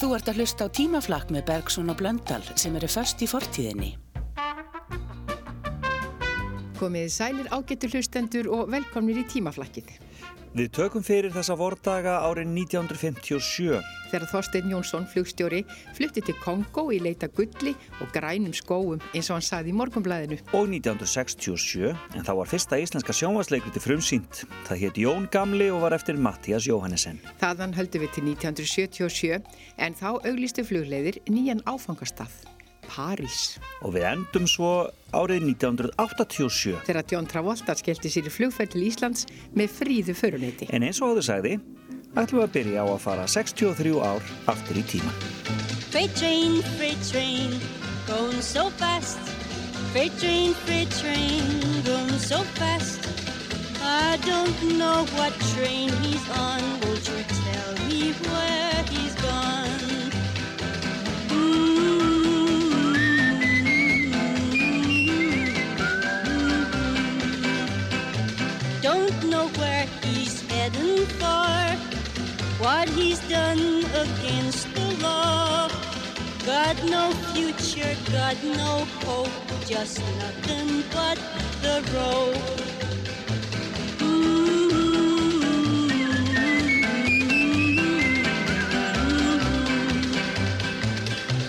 Þú ert að hlusta á tímaflakk með Bergson og Blöndal sem eru först í fortíðinni. Komið sælir ágetur hlustendur og velkomnir í tímaflakkið. Við tökum fyrir þessa vordaga árið 1957. Þegar Þorstein Jónsson, flugstjóri, flutti til Kongo í leita gulli og grænum skóum eins og hann saði í morgunblæðinu. Og 1967, en þá var fyrsta íslenska sjónvarsleikviti frumsýnt. Það hétt Jón Gamli og var eftir Mattias Jóhannesen. Þaðan höldum við til 1977, en þá auglistu flugleiðir nýjan áfangastað. París. Og við endum svo árið 1987. Þegar John Travolta skellti sér í flugfæll til Íslands með fríðu föruneti. En eins og áður sagði, ætlum við að byrja á að fara 63 ár aftur í tíma. Freight train, freight train, going so fast Freight train, freight train, going so fast I don't know what train he's on Won't you tell me where he's gone heading what he's done against the law. Got no future, got no hope, just nothing but the road.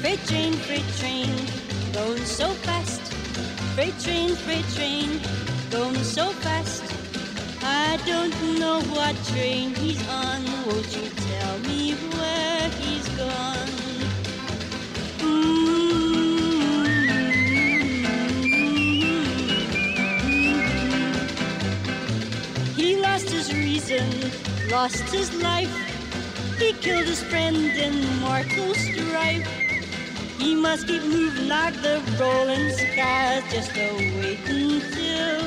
Freight train, freight train, going so fast. Freight train, freight train, going so fast. I don't know what train he's on. Won't you tell me where he's gone? He lost his reason, lost his life. He killed his friend in mortal strife. He must keep moving like the rolling skies, just a waiting till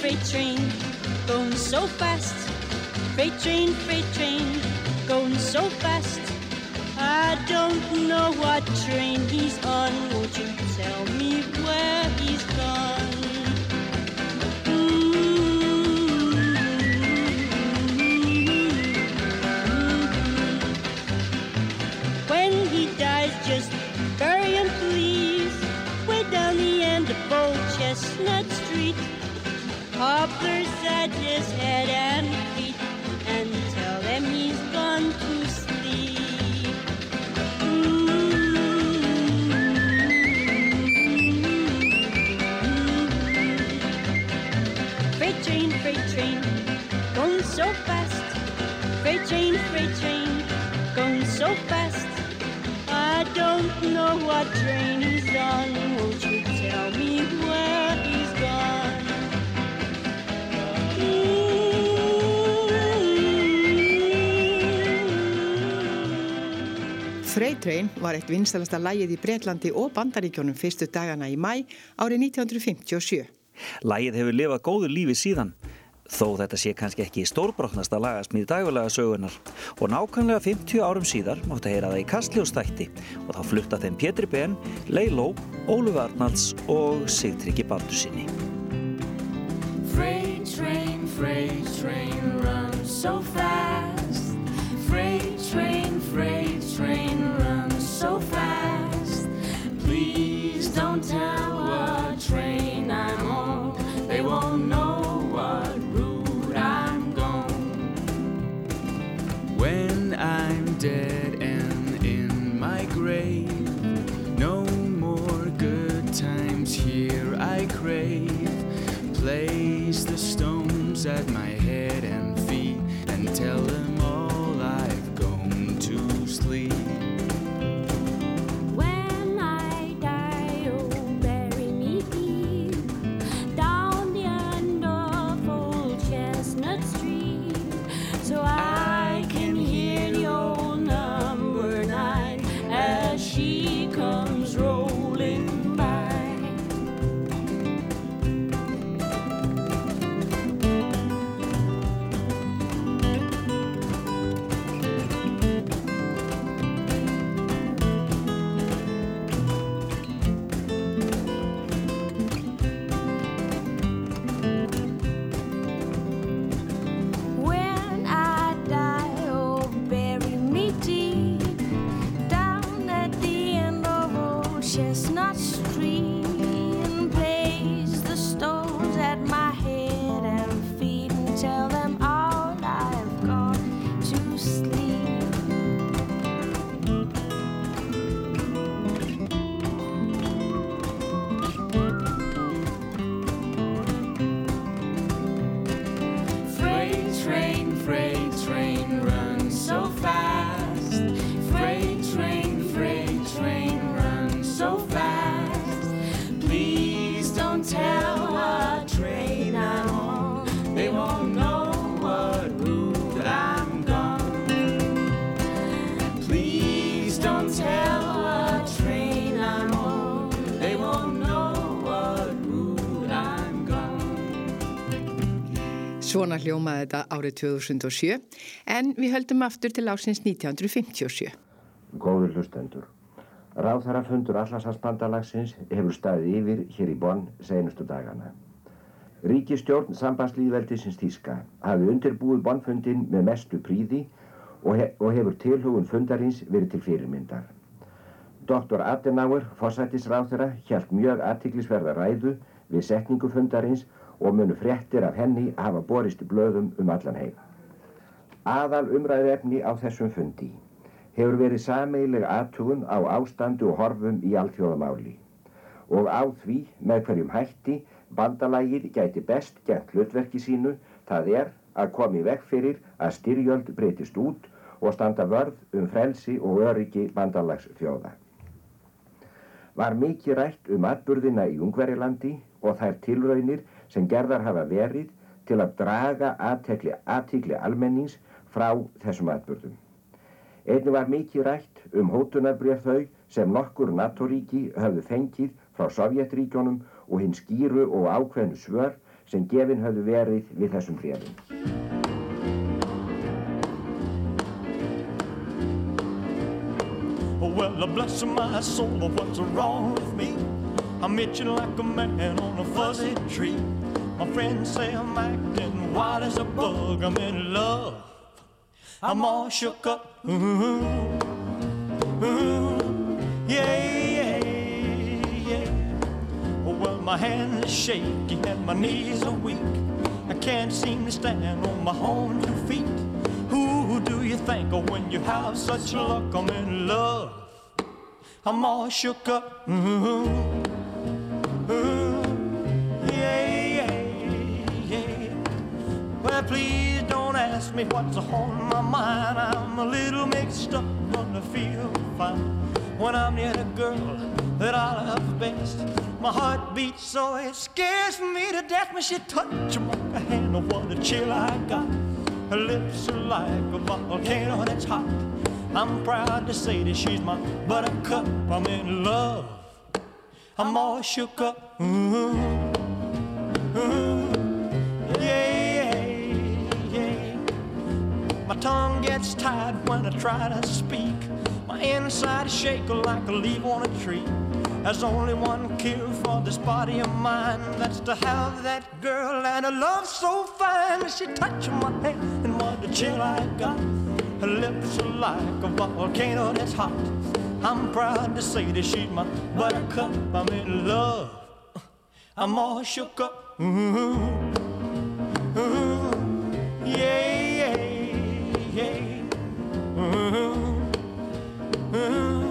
freight train, going so fast. Freight train, freight train, going so fast. I don't know what train he's on. Won't you Poplars at his head and feet and tell him he's gone to sleep. Mm-hmm. Freight train, freight train, going so fast. Freight train, freight train, going so fast. I don't know what train he's on. Train var eitt vinstalasta lægið í Breitlandi og Bandaríkjónum fyrstu dagana í mæ árið 1957. Lægið hefur lifað góðu lífi síðan, þó þetta sé kannski ekki stórbrotnasta lagasmið dagulega sögunar og nákvæmlega 50 árum síðar mátt að heyra það í Kastljóstætti og þá flutta þeim Pétri Ben, Leiló, Óluf Arnalds og Sigtryggi Baldusinni. Freight train, freight train, run so fast I'm Svona hljómaði þetta árið 2007 en við höldum aftur til ásins 1957. Góður hlustendur. Ráðherra fundur Allarsafsbandalagsins hefur staðið yfir hér í Bonn seinustu dagana. Ríkistjórn sambandslýðveldisins Þíska hafi undirbúið Bonnfundin með mestu príði og, he og hefur tilhugun fundarins verið til fyrirmyndar. Dr. Adenauer, forsættisráðherra, hjælt mjög aðtiklisverða ræðu við setningu fundarins og munu fréttir af henni hafa borist blöðum um allan heim. Aðal umræðefni á þessum fundi hefur verið sameileg aðtugun á ástandu og horfum í alþjóðamáli og á því með hverjum hætti bandalagið gæti best gert hlutverki sínu, það er að komi veg fyrir að styrjöld breytist út og standa vörð um frelsi og öryggi bandalagsfjóða. Var mikið rætt um atburðina í Ungverilandi og þær tilraunir sem gerðar hafa verið til að draga aðtekli, aðtikli almennings frá þessum atburðum. Einnig var mikið rætt um hótunarbref þau sem nokkur NATO-ríki höfðu fengið frá Sovjetríkjónum og hinn skýru og ákveðnu svör sem gefin höfðu verið við þessum. Oh, well, bless my soul, what's wrong with me? I'm itching like a man on a fuzzy tree. My friends say I'm acting wild as a bug. I'm in love. I'm all shook up. Ooh, ooh, yeah, yeah, yeah. Oh, well, my hands are shaky and my knees are weak. I can't seem to stand on my own two feet. Who do you think of when you have such luck? I'm in love. I'm all shook up. Ooh, please don't ask me what's on my mind. I'm a little mixed up, I feel fine when I'm near the girl that I love best. My heart beats so it scares me to death when she touches my hand. Oh, what a chill I got. Her lips are like a volcano that's hot. I'm proud to say that she's my buttercup. I'm in love. I'm all shook up. Ooh, ooh, yeah, yeah, yeah. My tongue gets tied when I try to speak. My inside is shaking like a leaf on a tree. There's only one cure for this body of mine. That's to have that girl and a love so fine. She touching my hand and what a chill I got. Her lips are like a volcano that's hot. I'm proud to say that she's my buttercup. I'm in love. I'm all shook up. Ooh, ooh, yeah, yeah, yeah. Ooh, ooh,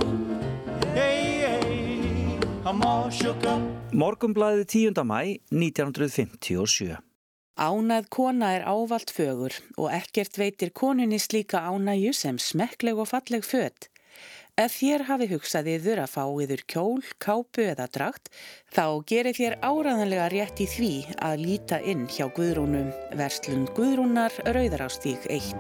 yeah, yeah. I'm all shook up. Morgumblæði 10. mæ 1957. Ánað kona er ávalt fögur og ekkert veitir koninni slíka ánæju sem smekkleg og falleg född. Ef þér hafi hugsað yður að fá yður kjól, kápu eða drakt, þá gerir þér áraðanlega rétt í því að líta inn hjá Guðrúnum, verslun Guðrúnar Rauðarástík 1.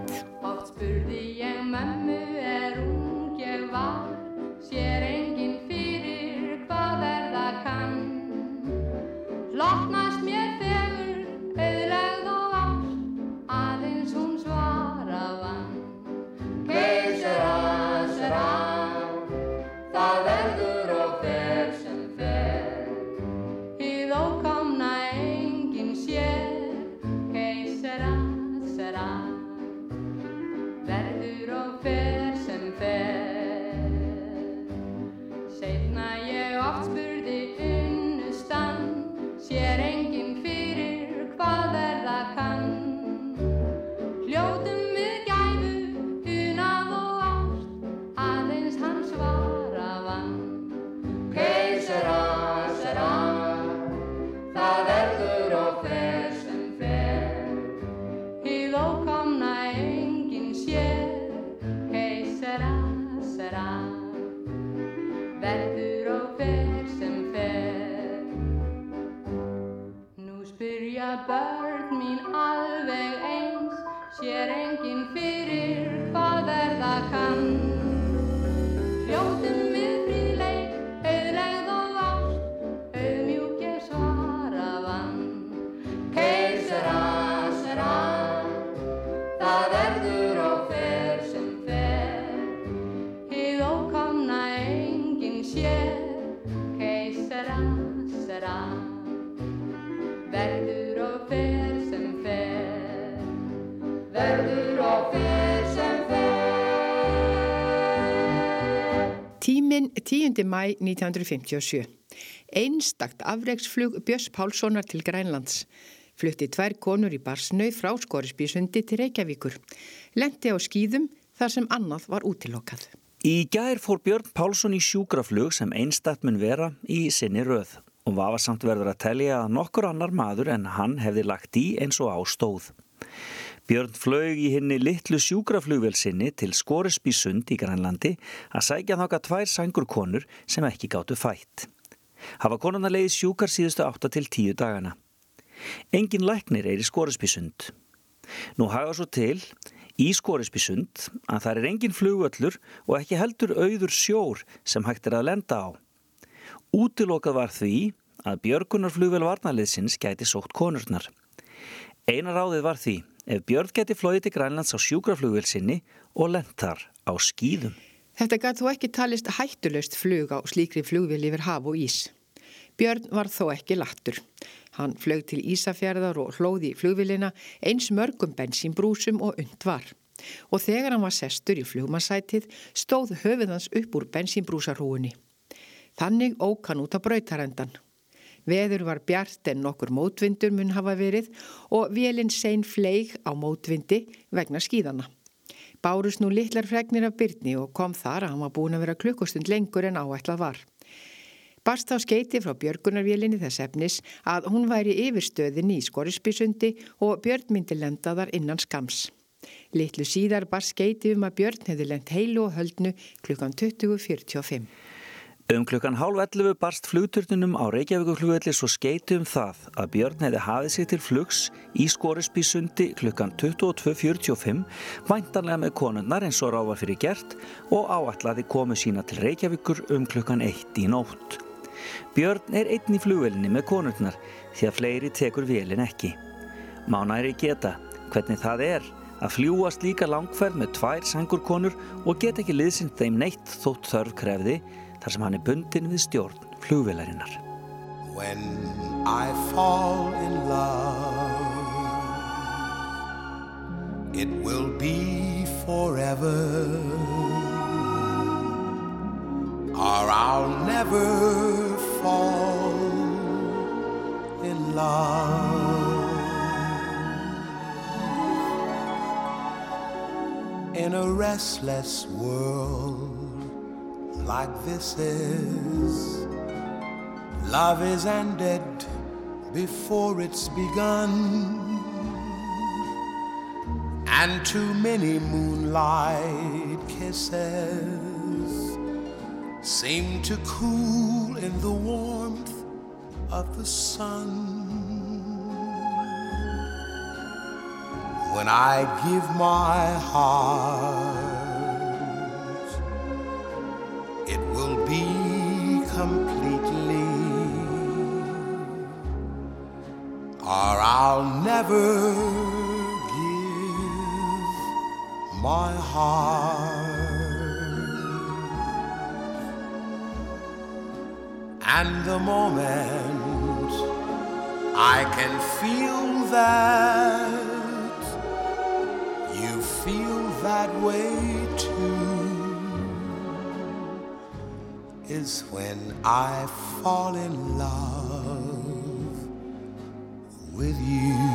Tíminn 10. mæ 1957. Einstakt afreiksflug Björns Pálssonar til Grænlands. Flutti tvær konur í barsnau frá Skorisbísundi til Reykjavíkur. Lendi á skýðum þar sem annað var útilokkað. Í gær fór Björn Pálsson í sjúkraflug sem einstatt mun vera í sinni röð og vafasamt verður að telja að nokkur annar maður en hann hefði lagt í eins og á stóð. Björn flög í henni litlu sjúkraflugvel sinni til Skorisbísund í Grænlandi að sækja þáka tvær sængur konur sem ekki gáttu fætt. Hafa konuna leiði sjúkar síðustu 8 til 10 dagana. Engin læknir er í Skorisbísund. Nú hafa svo til í Skorisbísund að það er engin flugöllur og ekki heldur auður sjór sem hægt er að lenda á. Útilokað var því að björgunarflugvel varnarliðsins gæti sótt konurnar. Einar ráðið var því ef Björn geti flóið til Grænlands á sjúkraflugvel sinni og lentar á skýðum. Þetta gæti þó ekki talist hættulöst flug á slíkri flugvél yfir haf og ís. Björn var þó ekki lattur. Hann flög til Ísafjörðar og hlóði í flugvélina eins mörgum bensínbrúsum og und var. Og þegar hann var sestur í flugmassætið stóð höfuðans upp úr bensínbrúsarhúunni. Þannig ók hann út á brautarendan. Veður var bjart en nokkur mótvindur mun hafa verið og vélinn sein fleig á mótvindi vegna skíðana. Bárus nú litlar fregnir af Byrni og kom þar að hann var búin að vera klukkustund lengur en áætlað var. Barst á skeiti frá björgunarvélinni þess efnis að hún væri yfirstöðinni í Skorisbysundi og Björn myndi lenda þar innan skams. Litlu síðar bar skeiti um að Björn hefði lent heilu og höldnu klukkan 20.45. Um klukkan hálf 11 barst flugturnunum á Reykjavíkuflugvelli svo skeiti um það að Björn hefði hafið sig til flugs í Skorisbísundi klukkan 22.45 væntanlega með konunnar eins og ráfa fyrir gert og áætlaði komu sína til Reykjavíkur um klukkan 1 í nótt. Björn er einn í flugvelinni með konurnar því að fleiri tekur velin ekki. Mánæri geta hvernig það er að fljúa slíka langferð með tvær sangurkonur og geta ekki liðsinn þeim neitt þótt þörf krefði þar sem hann er bundin við stjórn flugvelarinnar. When I fall in love It will be forever Or I'll never fall in love In a restless world like this is Love is ended before it's begun. And too many moonlight kisses Seem to cool in the warmth of the sun. When I give my heart completely, or I'll never give my heart. And the moment I can feel that you feel that way too is when I fall in love with you.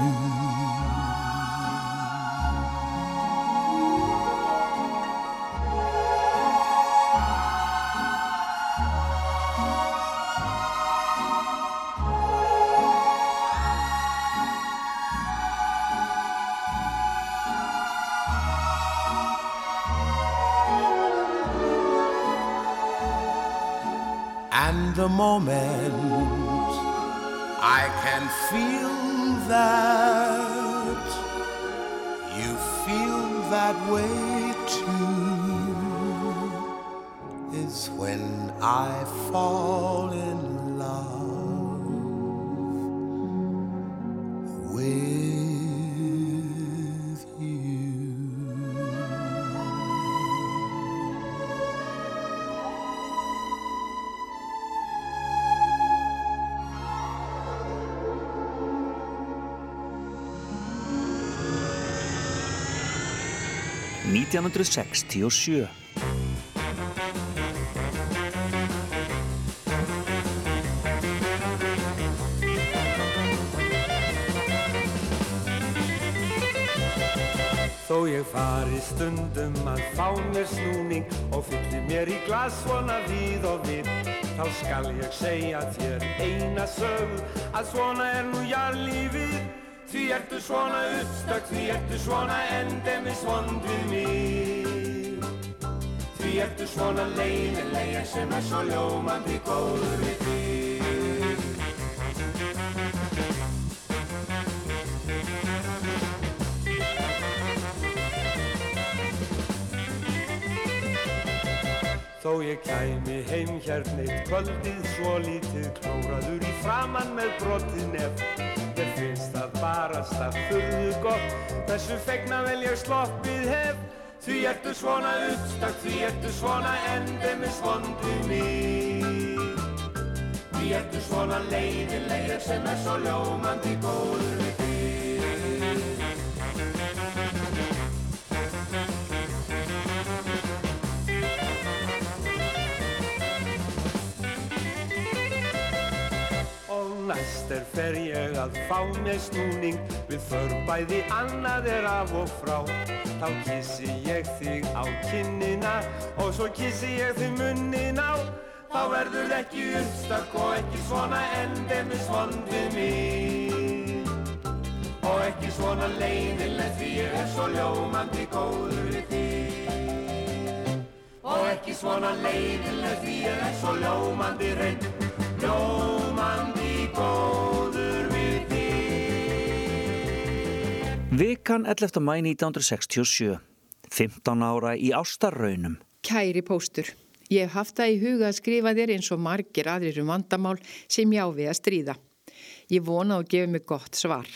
1967. Þó ég fari stundum að fá mér snúning og fyllir mér í glas svona víð og vitt þá skal ég segja þér eina sög að svona er nú jarlífið því ertu svona uppstökk, því ertu svona endemis vond við mig því ertu svona leiðilega sem er svo ljómandi góður við þig. Þó ég kæmi heim hérna eitt kvöldið svo lítið klóraður í framann með brotið nef. Mér finnst það barast að þurðu gott. Þessu fegna vel ég sloppið hef. Því ertu svona uppstakk, því ertu svona endemis vondið mig Því ertu svona leiðilegur sem er svo ljómandi góður er fer ég að fá mér snúning. Við förum bæði annað er af og frá. Þá kissi ég þig á kinnina Og svo kissi ég þig munnin á. Þá verður ekki uppstakk og ekki svona endemis vond við mig. Og ekki svona leiðilegt því ég er svo ljómandi góður við þig. Og ekki svona leiðilegt því ég er svo ljómandi reynd Ljómandi góður við þig Vikan 11. mæ 1967 15 ára í ástarraunum Kæri póstur, ég hef haft það í huga að skrifa þér eins og margir aðrir um vandamál sem ég á við að stríða. Ég vona að þú gefur mig gott svar.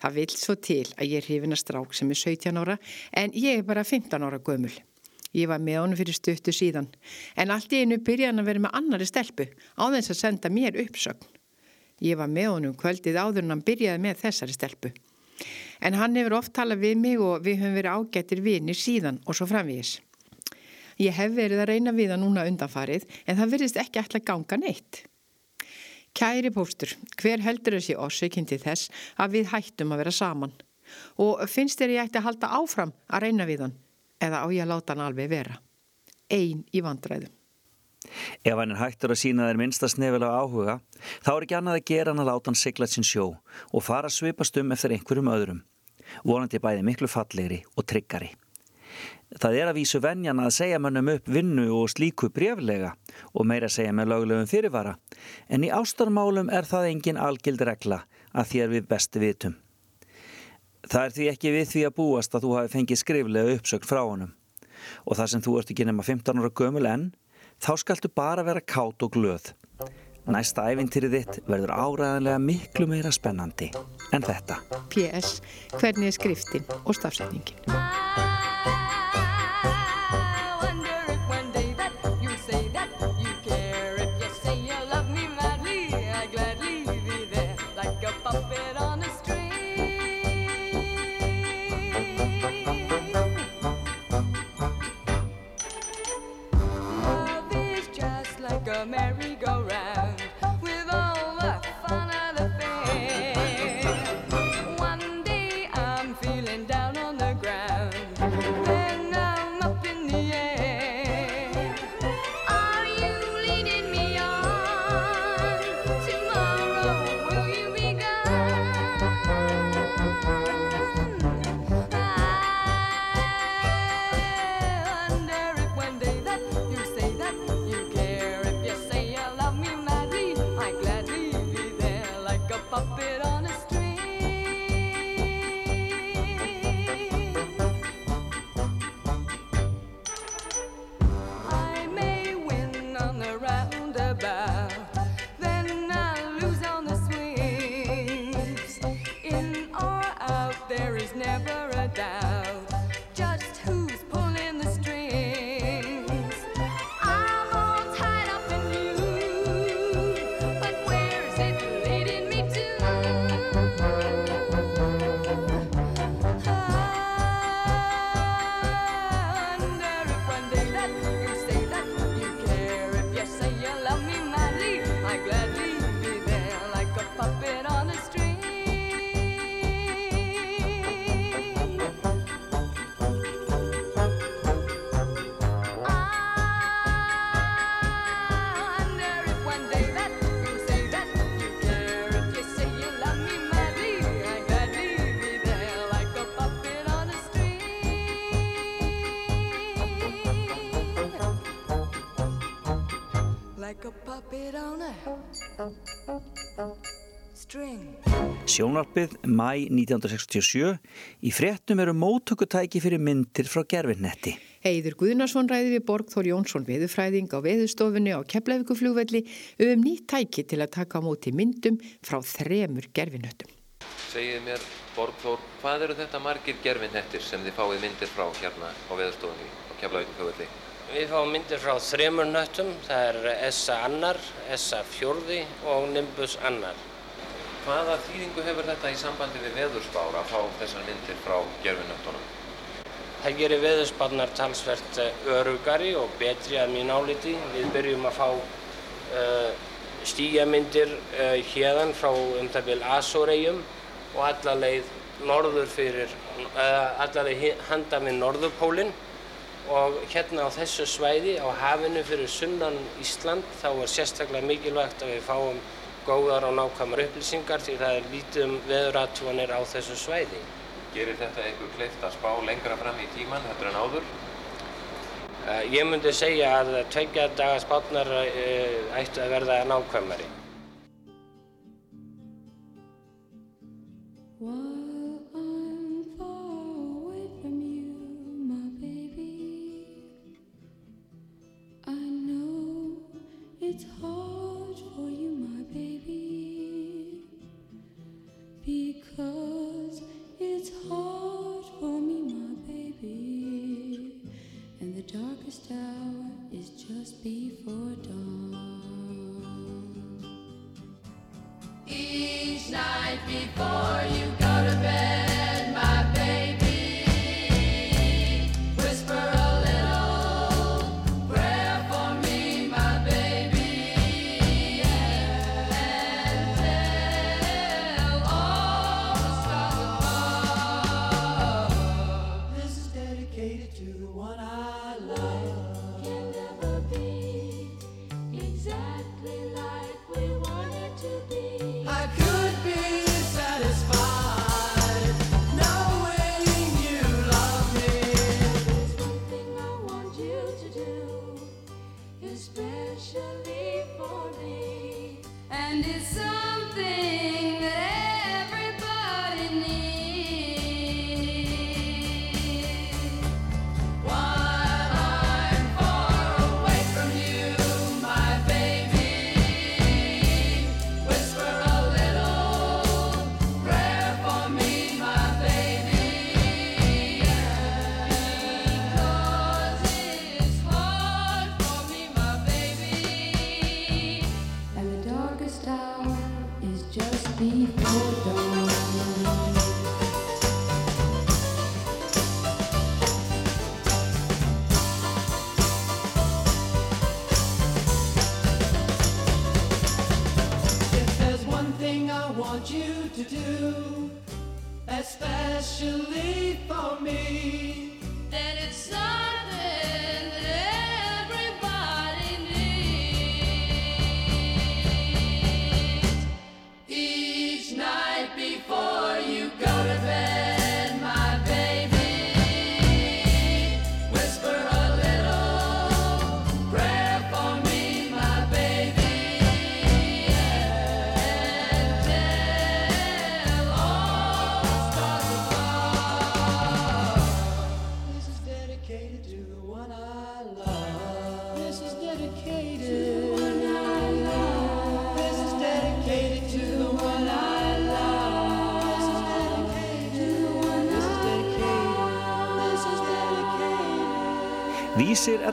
Það vil svo til að ég er hrifin að strák sem er 17 ára en ég er bara 15 ára gömul. Ég var með honum fyrir stuttu síðan en allt í einu byrjaði hann að vera með annari stelpu á þess að senda mér uppsögn. Ég var með honum kvöldið áður en hann byrjaði með þessari stelpu. En hann hefur oft talað við mig og við höfum verið ágættir vinir síðan og svo framvegis. Ég hef verið að reyna við það núna undanfarið en það verðist ekki að ganga neitt. Kæri póstur, hver heldur þessi orsökinn til þess að við hættum að vera saman? Og finnst þér ég ætti að halda áfram að reyna við hann eða á ég að láta hann alveg vera? Ein í vandræðum. Ef hann er hættur að sína þér minnsta snefilega áhuga, þá er ekki annað að gera hann að láta hann sigla sinn sjó og fara að svipast um eftir einhverjum öðrum. Vonandi bæði miklu fallegri og tryggari. Það er að vísu venjan að segja mönnum upp vinnu og slíku breflega og meira segja með löglegum fyrirvara, en í ástarmálum er það engin algild regla að þér við bestu vitum. Það er því ekki við því að búast að þú hafi fengið skriflega uppsögn frá honum og það sem þú ert ekki nema 15 ára gömul enn, þá skaltu bara vera kátt og glöð. Næsta æfintýrið þitt verður áræðanlega miklu meira spennandi en þetta. PS, hvernig er skriftin og stafsetningin? Sjónvarpið mæ 1967 í fréttum eru móttökutæki fyrir myndir frá gerfinnetti. Heiður Guðnarsson ræði við Borgþór Jónsson veðufræðing á veðustofunni á Keflavíkuflugvelli um nýtt tæki til að taka á móti myndum frá þremur gerfinöttum. Segið mér, Borgþór, hvað eru þetta margir gerfinnettir sem þið fáið myndir frá hérna á veðustofunni á Keflavíkuflugvelli? Við fáum myndir frá þremur nöttum, það er SA annar, SA fjórði og Nimbus annar. Hvaða þýðingu hefur þetta í sambandi við veðurspár að fá þessar myndir frá gerfinnöttunum? Það gerir veðurspárnar talsvert eh, örugari og betri að mín áliti. Við byrjum að fá uh, stígamyndir uh, hérðan frá um það vil Asoregjum og allarleið norður fyrir, uh, allarleið handa við norðurpólinn og hérna á þessu svæði á hafinu fyrir sunnan Ísland þá er sérstaklega mikilvægt að við fáum góðar og nákvæmar upplýsingar því það er lítið um veðuratúanir á þessu svæði. Gerir þetta eitthvað kleift að spá lengra fram í tíman heldur en áður? Uh, ég myndi segja að tveggja daga spátnar uh, ættu að verða nákvæmari. While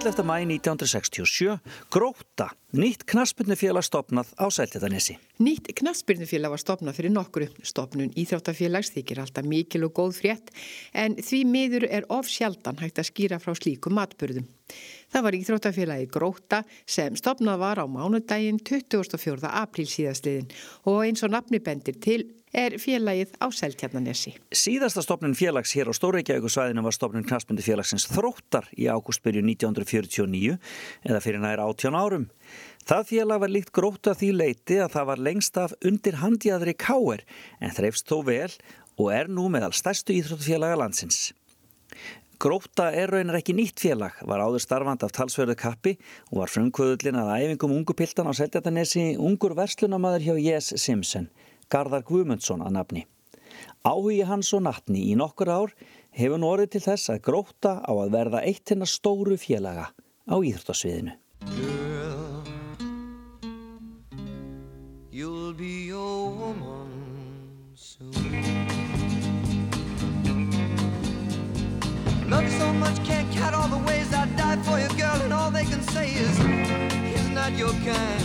11. mæ 1967, Gróta, nýtt knaspunnufélag stopnað á Sæltetanessi. Nýtt knaspyrnufélag var stopnað fyrir nokkru. Stopnun íþróttafélags þykir alltaf mikil og góð frétt en því miður er of sjaldan hægt að skýra frá slíkum matburðum. Það var íþróttafélagi Gróta sem stopnað var á mánudaginn 24. apríl síðastliðin og eins og nafni bendir til er félagið á Seltjarnanesi. Síðasta stopnun félags hér á Stóreikjavíkusvæðinu var stopnun knastmyndi félagsins Þróttar í ágústbyrju 1949 eða fyrir næra 18 árum. Það félag var líkt grótt að því leiti að það var lengst af undir handjaðri káer en þreifst þó vel og er nú meðal stærstu íþróttufélaga landsins. Gróta er raunar ekki nýtt félag, var áður starfand af talsverðu kappi og var frumkvöðullin að æfingum ungupiltan á Seltjarnanesi ungur verslunamadur hjá J.S. Simpson. Garðar Guðmundsson að nafni. Áhugi hans og nattni í nokkur ár hefur nú orðið til þess að gróta á að verða eitt hennar stóru félaga á íþróttasviðinu. Love you so much, can't count all the ways I died for you, girl, and all they can say is, he's not your kind.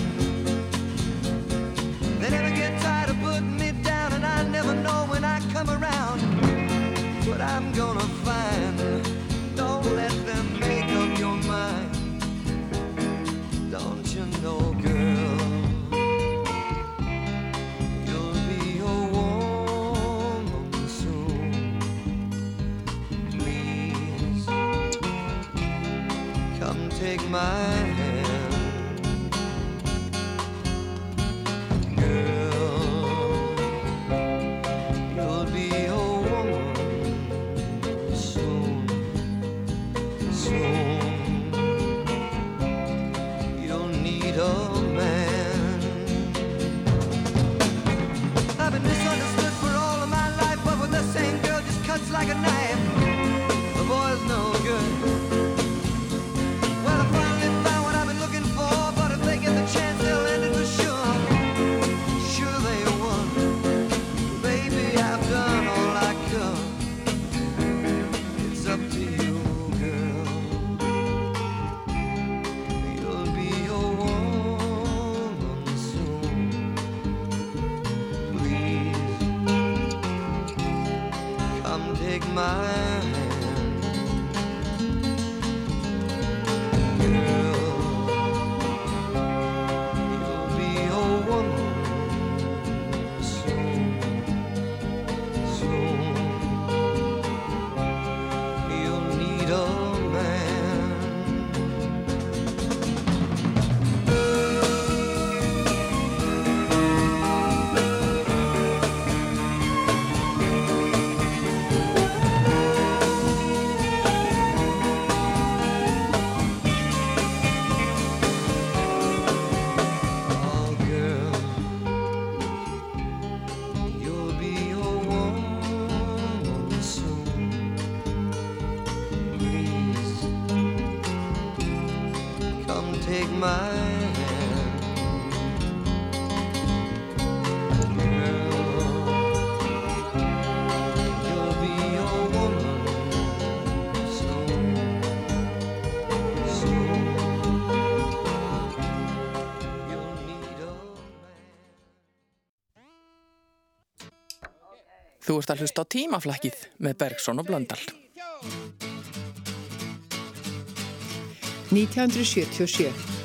what I'm gonna find. Don't let them make up your mind. Don't you know, girl? You'll be a woman soon. Please come take my. Þú ert að hlusta á tímaflækið með Bergson og Blöndal. 1977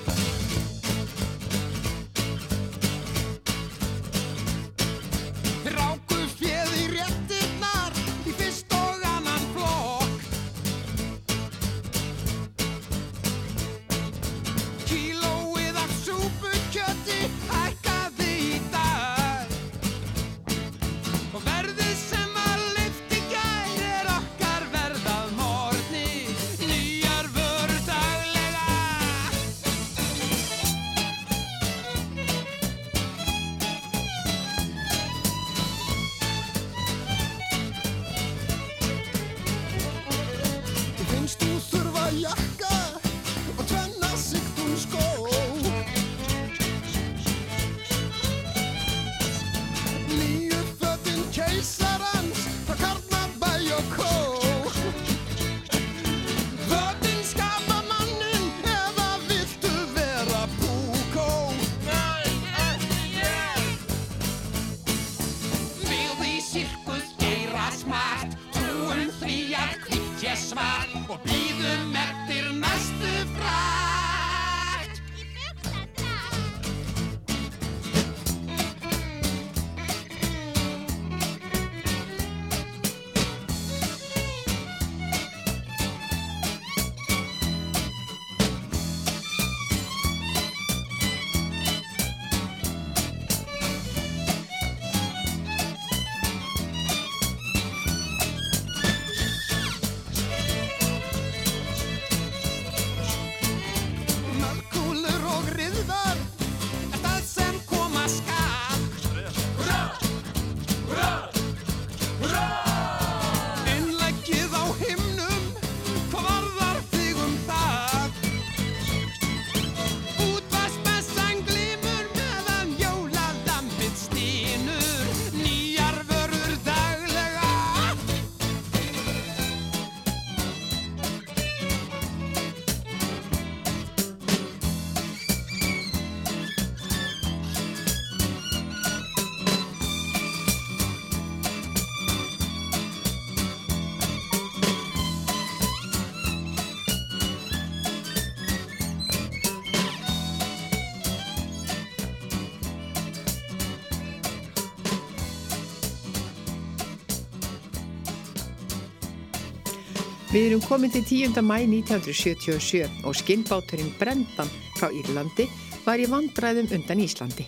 Við erum komin til 10. mæ 1977 og skinnbáturinn Brendan frá Írlandi var í vandræðum undan Íslandi.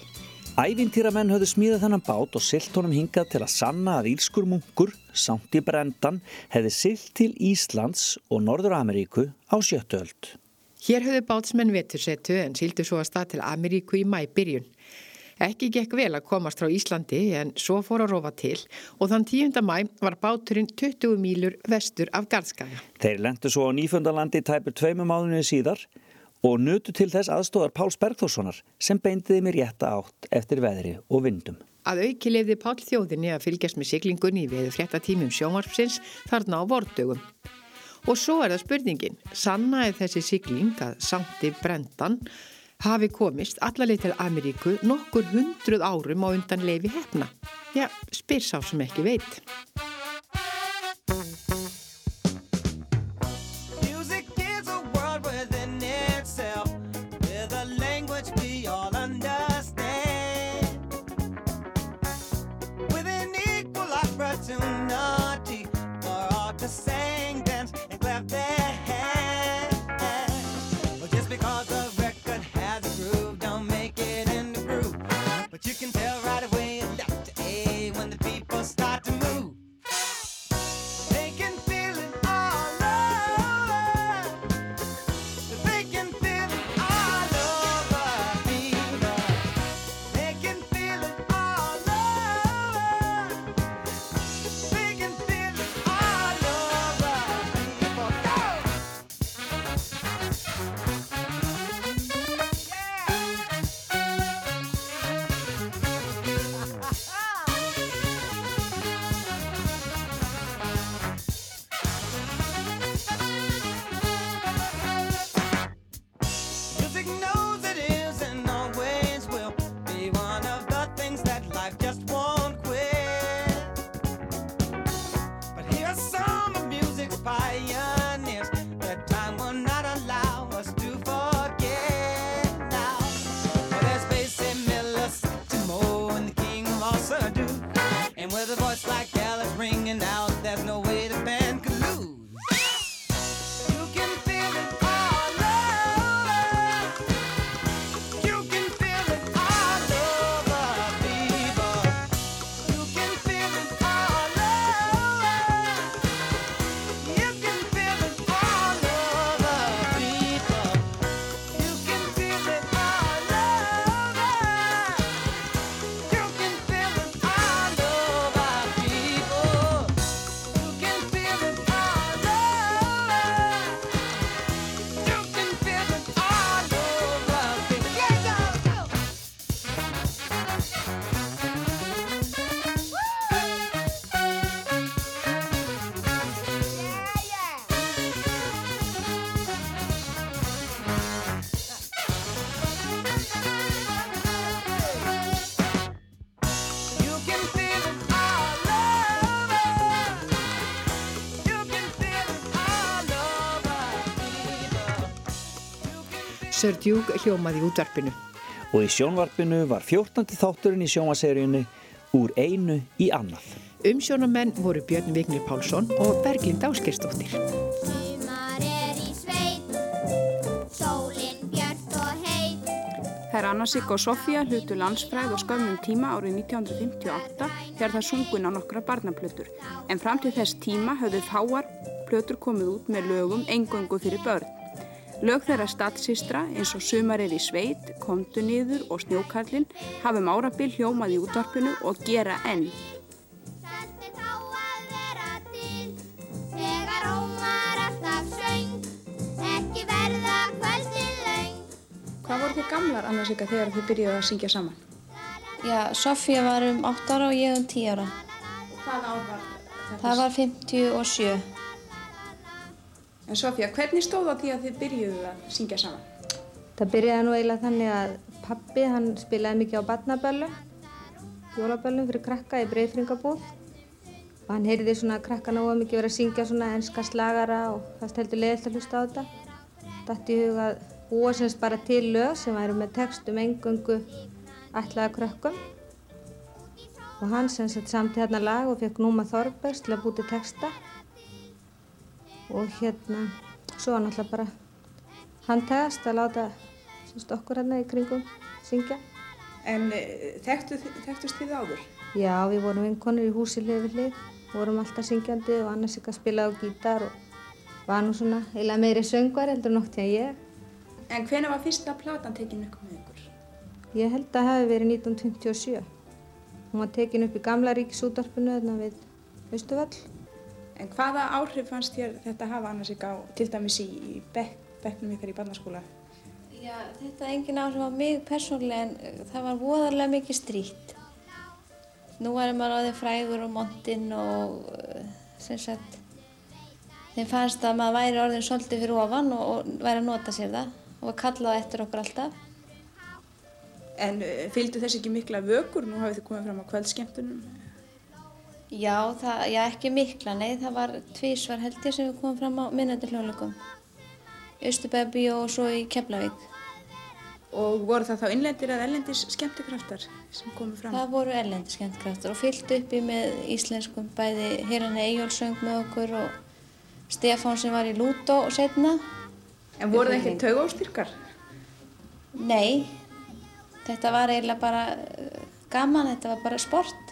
Ævintýramenn höfðu smíðað þennan bát og silt honum hingað til að sanna að ílskur munkur, samt í brendan, hefði silt til Íslands og Norður-Ameríku á sjöttuöld. Hér höfðu bátsmenn vetursetu en síldu svo að stað til Ameríku í mæ byrjun. Ekki gekk vel að komast frá Íslandi en svo fór að rofa til og þann 10. mæ var báturinn 20 mílur vestur af Garðskaga. Þeir lendu svo á Nýfundalandi tæpur tveimum mánuðinu síðar og nutu til þess aðstóðar Páls Bergþórssonar sem beindiði mér rétta átt eftir veðri og vindum. Að auki lefði Pál þjóðinni að fylgjast með siglingunni í veðu fréttatímum sjónvarpsins þarna á vordögum. Og svo er það spurningin, sannaði þessi sigling að Sankti Brendan hafi komist allarleið til Ameríku nokkur hundruð árum á undan leifi hefna. Já, spyr sá sem ekki veit. Sir Duke hljómaði útvarpinu. Og í sjónvarpinu var 14. þátturinn í sjónvaseríunni úr einu í annað. Umsjónamenn voru Björn Vignir Pálsson og Berglind Áskersdóttir. Sumar er í sveit, sólin björt og heit. Þær Anna Sigga og Sofía hlutu landsfræð og skömmum tíma árið 1958 þegar það sungun á nokkra barnaplötur. En fram til þess tíma höfðu fáar plötur komið út með lögum engöngu fyrir börn. Lög þeirra statsistra eins og Sumar er í sveit, Komdu niður og Snjókarlinn hafum árabil hljómað í útvarpinu og gera enn. Svolítið þá að vera til, þegar ómar alltaf söng. Ekki verða kvöldin löng. Hvað voru þið gamlar Anna Sigga þegar þið byrjuðu að syngja saman? Já, Sofía var um 8 ára og ég um 10 ára. Hvað ár var Það var 57. En Sofía, hvernig stóð það því að þið byrjuðu að syngja saman? Það byrjaði nú eiginlega þannig að pappi hann spilaði mikið á barnaböllum, jólaböllum fyrir krakka í breyðfringabúð og hann heyrði svona krakka náðu mikið verið að syngja svona enska slagara og það heldur leiðilt að hlusta á þetta. Dætti í huga að búa semst bara til lög sem væri með textum engöngu ætlaða krökkum og hann semst samti hérna lag og fekk Núma Þorbergs til að búti texta og hérna, svo var náttúrulega bara handtægast að láta semst, okkur hérna í kringum syngja. En uh, þekktu, þekktust þið áður? Já, við vorum vinkonur í húsi hlið, vorum alltaf syngjandi og annars ekki að spila á gítar og var nú svona eiginlega meiri söngvar heldur nokt hjá ég. En hvenær var fyrsta platan tekin upp með ykkur? Ég held að það hefði verið 1927. Hún var tekin upp í gamla ríkisútvarpinu þarna við Östuvall. En hvaða áhrif fannst þér þetta hafa annars ekki á, til dæmis í, í bekk, bekknum ykkar í barnaskóla? Já, þetta er engin áhrif á mig persónlega en uh, það var voðarlega mikið strýtt. Nú er maður á þeim frægur og montinn og uh, sem sagt þeim fannst að maður væri orðin svolítið fyrir ofan og, og væri að nota sér það og var kallað eftir okkur alltaf. En uh, fylgdu þess ekki mikla vökur? Nú hafið þið komið fram á kvöldskemmtunum. Já, það, já, ekki mikla, nei, það var tvísvar held ég sem við komum fram á minnandi hljóðleikum. Östubæði og svo í Keflavík. Og voru það þá innlendir eða ellendis skemmtikraftar sem komið fram? Það voru erlendi skemmtkraftur og fyllt uppi með íslenskum bæði Hirani Eyjólfsöng með okkur og Stefán sem var í Lútó og setna. En voru það ekki taugóstyrkar? Nei, þetta var eiginlega bara gaman, þetta var bara sport.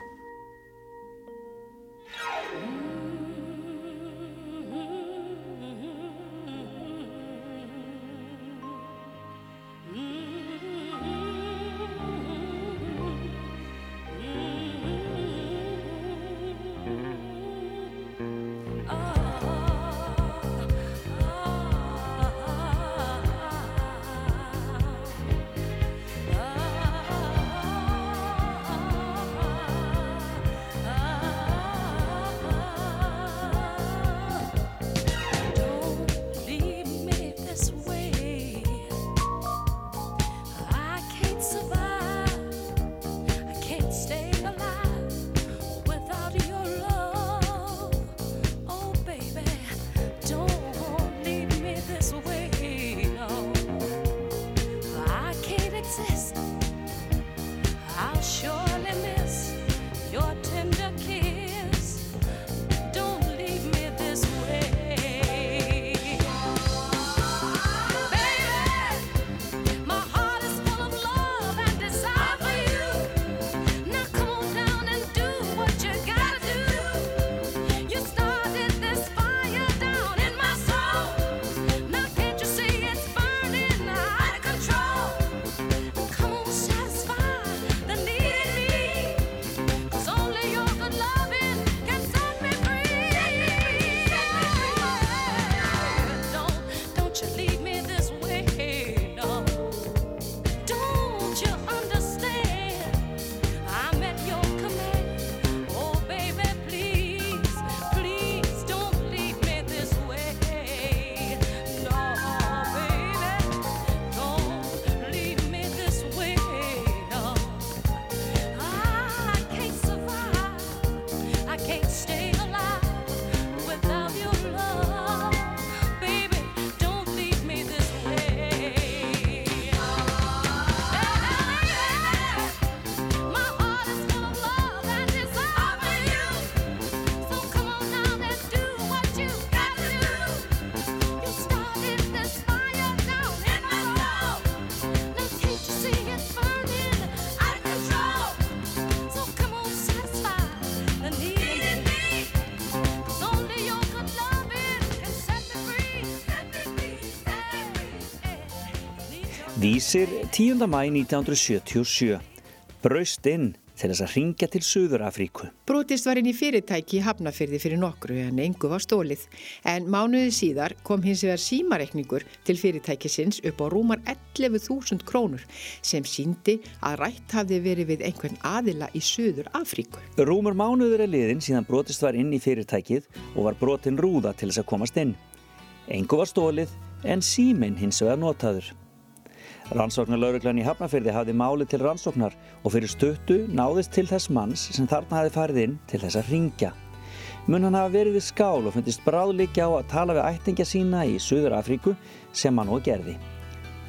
Vísir 10. mæ 1977 braust inn til þess að ringja til Suður-Afríku. Brotist var inn í fyrirtæki í Hafnafyrði fyrir nokkru en engu var stólið. En mánuði síðar kom hins vegar símareikningur til fyrirtækisins upp á rúmar 11.000 krónur sem síndi að rætt hafði verið við einhvern aðila í Suður Afríku. Rúmur mánuður er liðin síðan brotist var inn í fyrirtækið og var brotin rúða til þess að komast inn. Engu var stólið en síminn hins vegar notaður. Rannsóknarlauruglan í Hafnafyrði hafði málið til rannsóknar og fyrir stuttu náðist til þess manns sem þarna hafði farið inn til þess að ringja. Mun hann hafa verið við skál og fundist bráðlíkja á að tala við ættingja sína í Suður Afríku sem hann og gerði.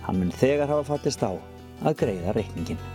Hann mun þegar hafa fattist á að greiða reikningin.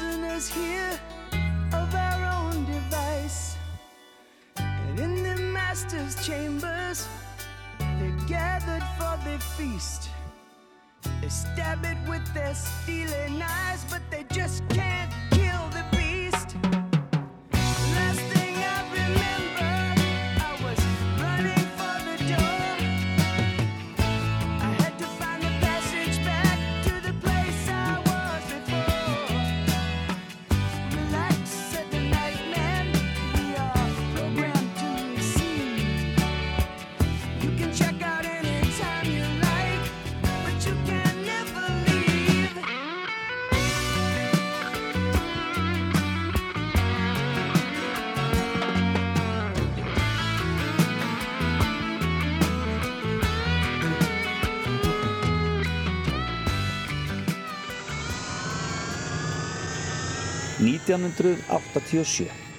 prisoners here of our own device. And in the master's chambers, they're gathered for the feast. They stab it with their stealing eyes, but they just can't. 1887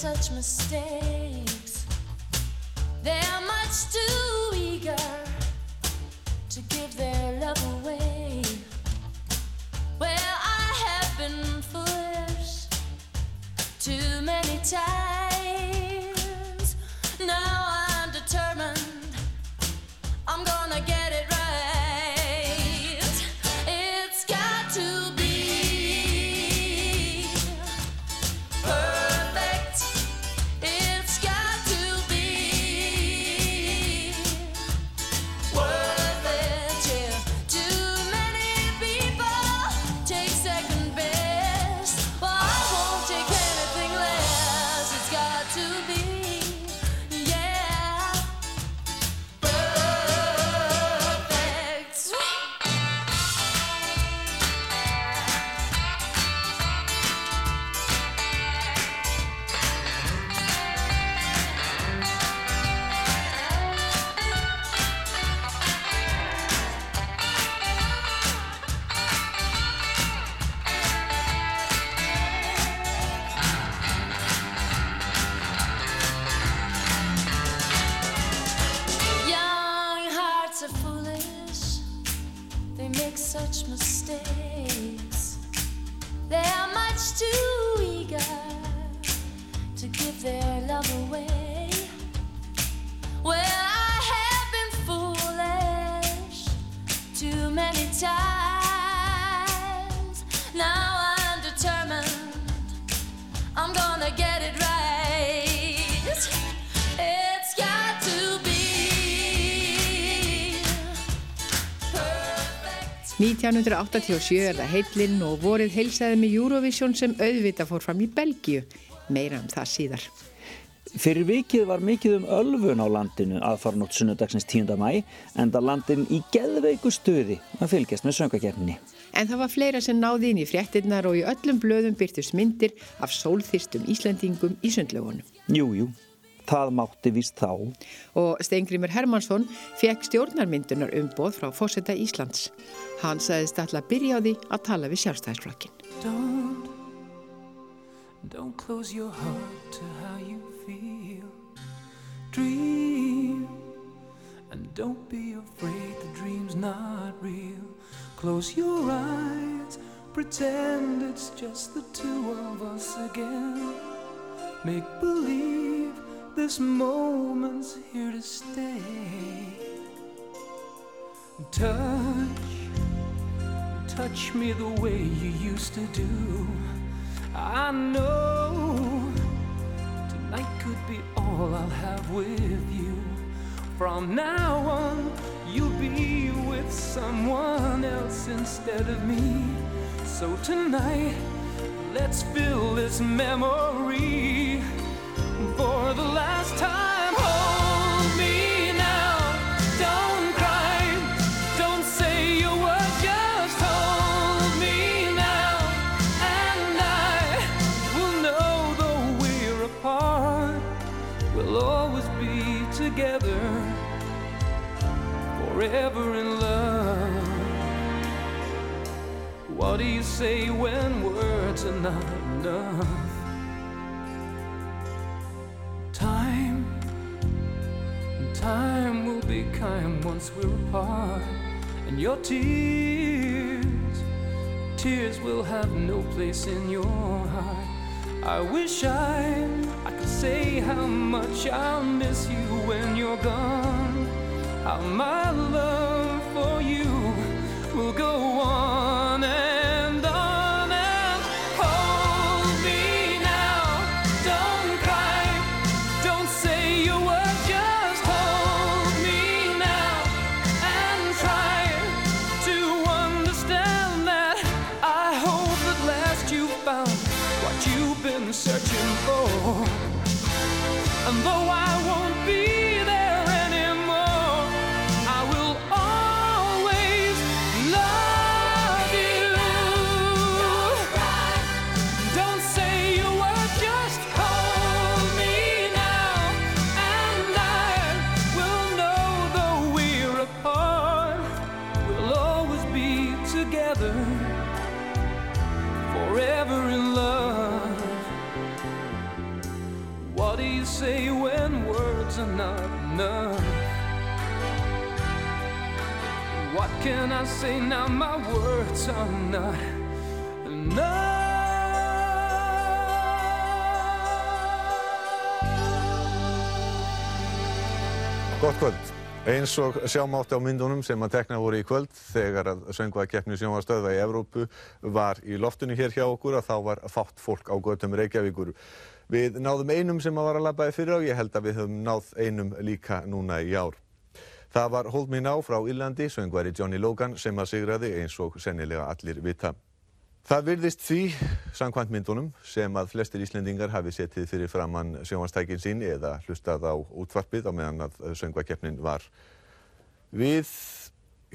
such mistakes. They're much too 1987 er það heillinn og vorið heilsaði með Eurovision sem auðvita fór fram í Belgíu. Meira um það síðar. Fyrir vikið var mikið um ölfun á landinu aðfarnótt sunnudagsins 10. mæ en það landin í geðveiku stuði að fylgjast með söngakefninni. En það var fleira sem náði inn í fréttinnar og í öllum blöðum byrtust myndir af sólþyrstum Íslandingum í sundlöfunum. Jú, jú, það mátti víst þá. Og Steingrimur Hermansson fekk stjórnarmyndunar umboð frá fósetta Íslands. Hann sagðist alltaf byrja á því að tala við sjálfstæðisflokkin. Don't, don't close your heart to how you feel. Dream, and don't be afraid the dream's not real. Close your eyes, pretend it's just the two of us again. Make believe this moment's here to stay. Touch, touch me the way you used to do. I know tonight could be all I'll have with you. From now on, you'll be with someone else instead of me. So tonight, let's fill this memory for the last time. Hold me now, don't cry, don't say your word, just hold me now, and I will know though we're apart, we'll always be together, forever in love. What do you say when words are not enough? Time will be kind once we're apart, and your tears, tears will have no place in your heart. I wish I, I could say how much I'll miss you when you're gone. How my love for you will go on can I say now? My words are not Gott kvöld. Eins og sjámátti á myndunum sem að tekna voru í kvöld þegar að söngvakeppni sjónvastöðva í Evrópu var í loftinu hér hjá okkur að þá var fátt fólk á göttum Reykjavíkur. Við náðum einum sem að var að labbaði fyrir á, ég held að við höfum náð einum líka núna í ár. Það var Hold Me Now frá Írlandi, söngvari Johnny Logan sem að sigraði eins og sennilega allir vita. Það virðist því, samkvæmt myndunum, sem að flestir Íslendingar hafi setið fyrir framann sjónvastækin sín eða hlustað á útvarpið á meðan að söngvakeppnin var. Við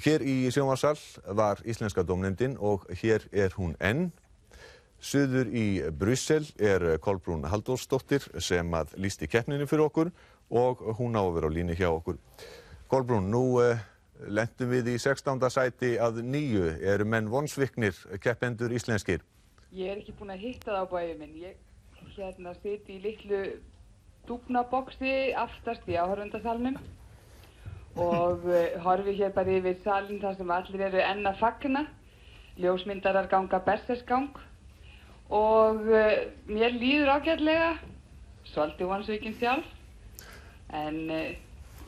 hér í sjónvarsal var Íslenska domnefndin og hér er hún enn. Suður í Brussel er Kolbrún Halldórsdóttir sem að lísti keppninu fyrir okkur og hún á að vera á línu hjá okkur. Kolbrún, nú uh, lendum við í 16. sæti að nýju. Eru menn vonsviknir keppendur íslenskir? Ég er ekki búin að hitta það á bæði minn. Ég hérna siti í litlu dúfnaboksi aftast í áhörfundasalnum og uh, horfi hér bara yfir salin þar sem allir eru enn að fagna. Ljósmyndarar ganga bersersgang og uh, mér líður ágætlega, svolítið vonsvíkin sjálf, en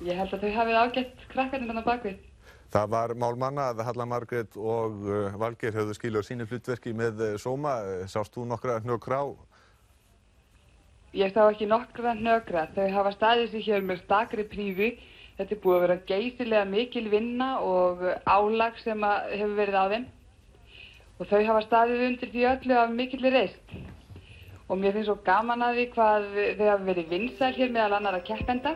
Ég held að þau hafið ágætt krakkarinn hann á bakvið. Það var mál manna að Halla Margreit og uh, Valgeir höfðu skilur sínu flutverki með uh, Soma. Sást þú nokkra nökra á? Ég sá ekki nokkra nökra. Þau hafa staðið sér hér með stakri prífi. Þetta er búið að vera geysilega mikil vinna og álag sem hefur verið á þeim. Og þau hafa staðið undir því öllu af mikillir reist. Og mér finnst svo gaman að því hvað þau hafa verið vinsar hér meðal annar að keppenda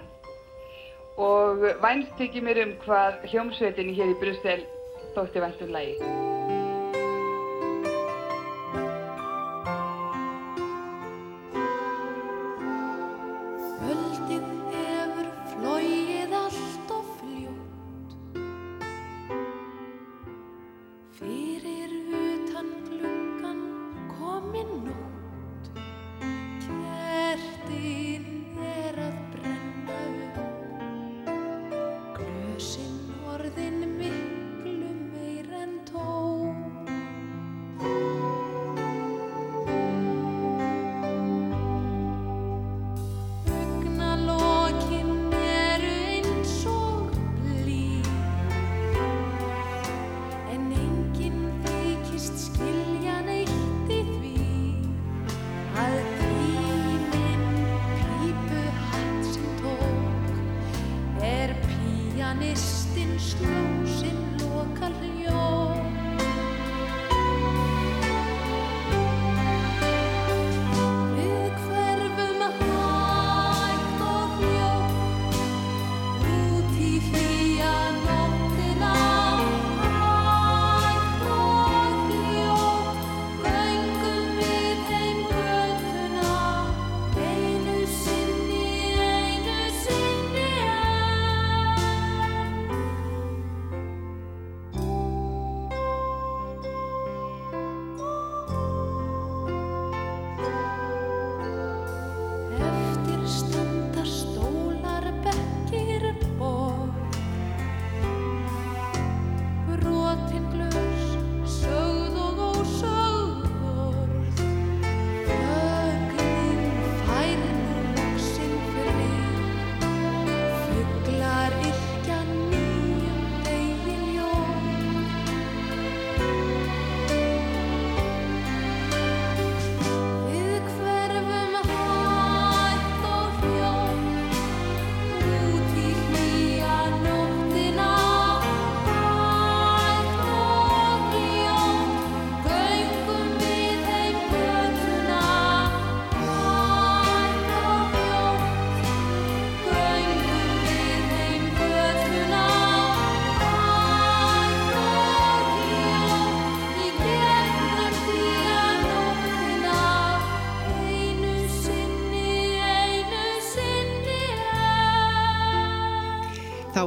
og vænst ekki mér um hvað hjómsveitinni hér í Brussel þótti væntum lægi.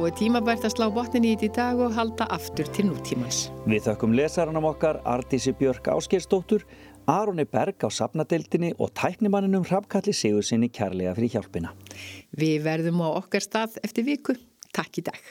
er tímabært að slá botnin í þetta í dag og halda aftur til nútímans. Við þökkum lesaranum okkar Artísi Björk Áskersdóttur, Aronni Berg á sapnadeildinni og tæknimanninum Hrafkalli Sigursinni kærlega fyrir hjálpina. Við verðum á okkar stað eftir viku. Takk í dag.